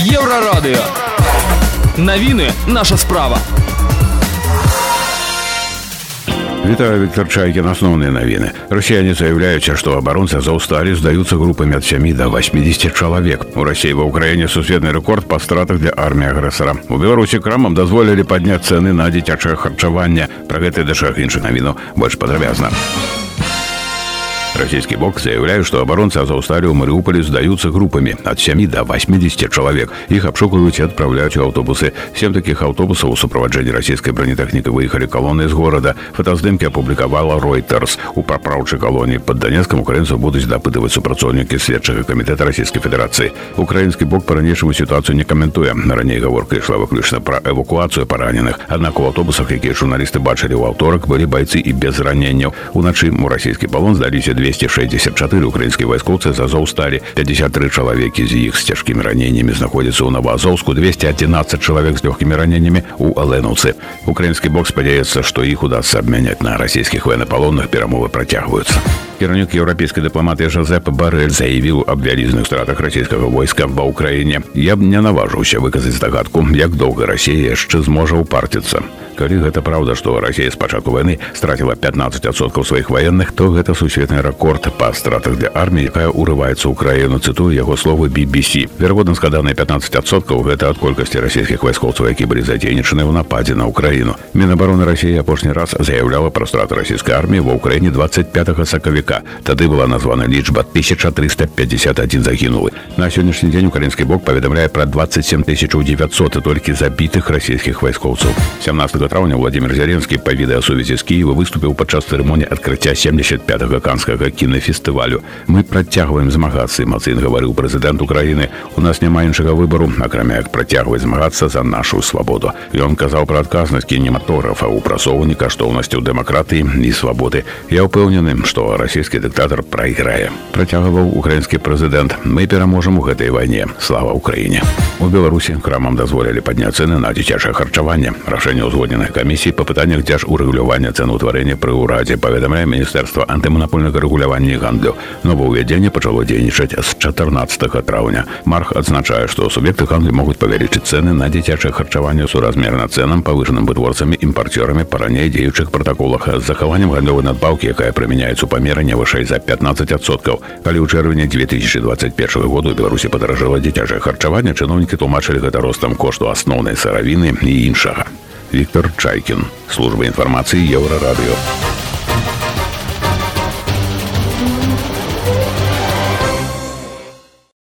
Еврорадио. Новины наша справа. Вітаю Віктор Чайкін асноўныя навіны расіяне заяўляюць што абаронцы заўсталі здаюцца групамі ад 7 до 80 чалавек у рассіі ва ўкраіне сусветны рэкорд па стратах для арміі агрэсара у беларусі крамам дазволілі падняць цэны на дзіцячае харчаванне пра гэты дашах іншых навіну больш падрабязна Российский бок заявляет, что оборонцы Азовстали у Мариуполя сдаются группами от 7 до 80 человек. Их обшукивают и отправляют в автобусы. Семь таких автобусов в сопровождении российской бронетехники выехали колонны из города. Фотоздымки опубликовала Reuters. У поправшей колонии под Донецком украинцев будут допытывать супрацоўнікі следчага комитета Российской Федерации. Украинский бок по-ранейшаму ситуацию не комментуя. Ранее гаворка ішла выключна про эвакуацию пораненых. Однако в автобусах, якія журналисты бачили в аўторак, были бойцы и без ранения. Уночі у российский полон сдаліся 264 украінскія вайскоўцы з азоўсталі 53 чалавекі з іх з цяжкімі раненнямі знаходзяцца ў новоазоўску 211 чалавек з лёгкімі раненнямі у аленаўцы украінскі бок спадзяецца што іх удастся абмяняць на расійскіх военнапалонных перамовы працягваюцца кіраўнік еўрапейскай дыпламатыі Жозеп Барэль заявіў аб вялізных стратах расійскага войска ва ўкраіне я б не наважыўся выказаць здагадку як доўга Расія яшчэ зможа ўпарціцца калі гэта праўда што Расія з пачатку вайны страціла 15соткаў сваіх ваенных то гэта сусветны рэкорд па стратах для арміі якая ўрываецца ў краіну цытую яго словы BBC верагодна складаныя 15соткаў гэта ад колькасці расійскіх вайскоўцаў які былі задзейнічаны ў нападзе на ўкраіну Мінабароны Росіі апошні раз заяўляла пра страты расійскай арміі ва ўкраіне 25 сакавіка тады была названа лічба 1351 загінулы на сённяшні дзень украінскі бок паведамляе пра 27 900 толькі забітых расійскіх вайскоўцаў 17 траўня Владимир Зяленскі па відэасувязі з Киева выступіў падчас цырымоніі адкрыцця 75 канскага кінафестывалю. Мы працягваем змагацца, эмацыйна гаварыў прэзідэнт Украіны. У нас няма іншага выбару, акрамя як працягваць змагацца за нашу свабоду. Ён казаў пра адказнасць кінематографа ў прасоўні каштоўнасцяў дэмакратыі і свабоды. Я ўпэўнены, што расійскі дыктатар прайграе. Працягваў украінскі прэзідэнт. Мы пераможам у гэтай вайне. Слава ўкраіне. У Беларусі крамам дазволілі падняць цэны на дзіцячае харчаванне. Рашэнне ўзгоднена спецыяльных камісій па пытаннях дзяржурэгулявання цэнаўтварэння пры ўрадзе паведамляе міністэрства антыманапольнага рэгулявання гандлю новаўвядзенне пачало дзейнічаць з 14 траўня марх адзначае што суб'екты гандлю могуць павялічыць цэны на дзіцячае харчаванне суразмерна цэнам павышаным вытворцамі імпарцёрамі па раней дзеючых пратаколах з захаваннем гандлёвай надбаўкі якая прымяняецца ў памеры не вышэй за 15соткаў калі ў чэрвені 2021 году беларусі падаражала дзіцячае харчаванне чыноўнікі тлумачылі гэта ростам кошту асноўнай сыравіны і іншага Виктор Чайкин. Служба информации Еврорадио.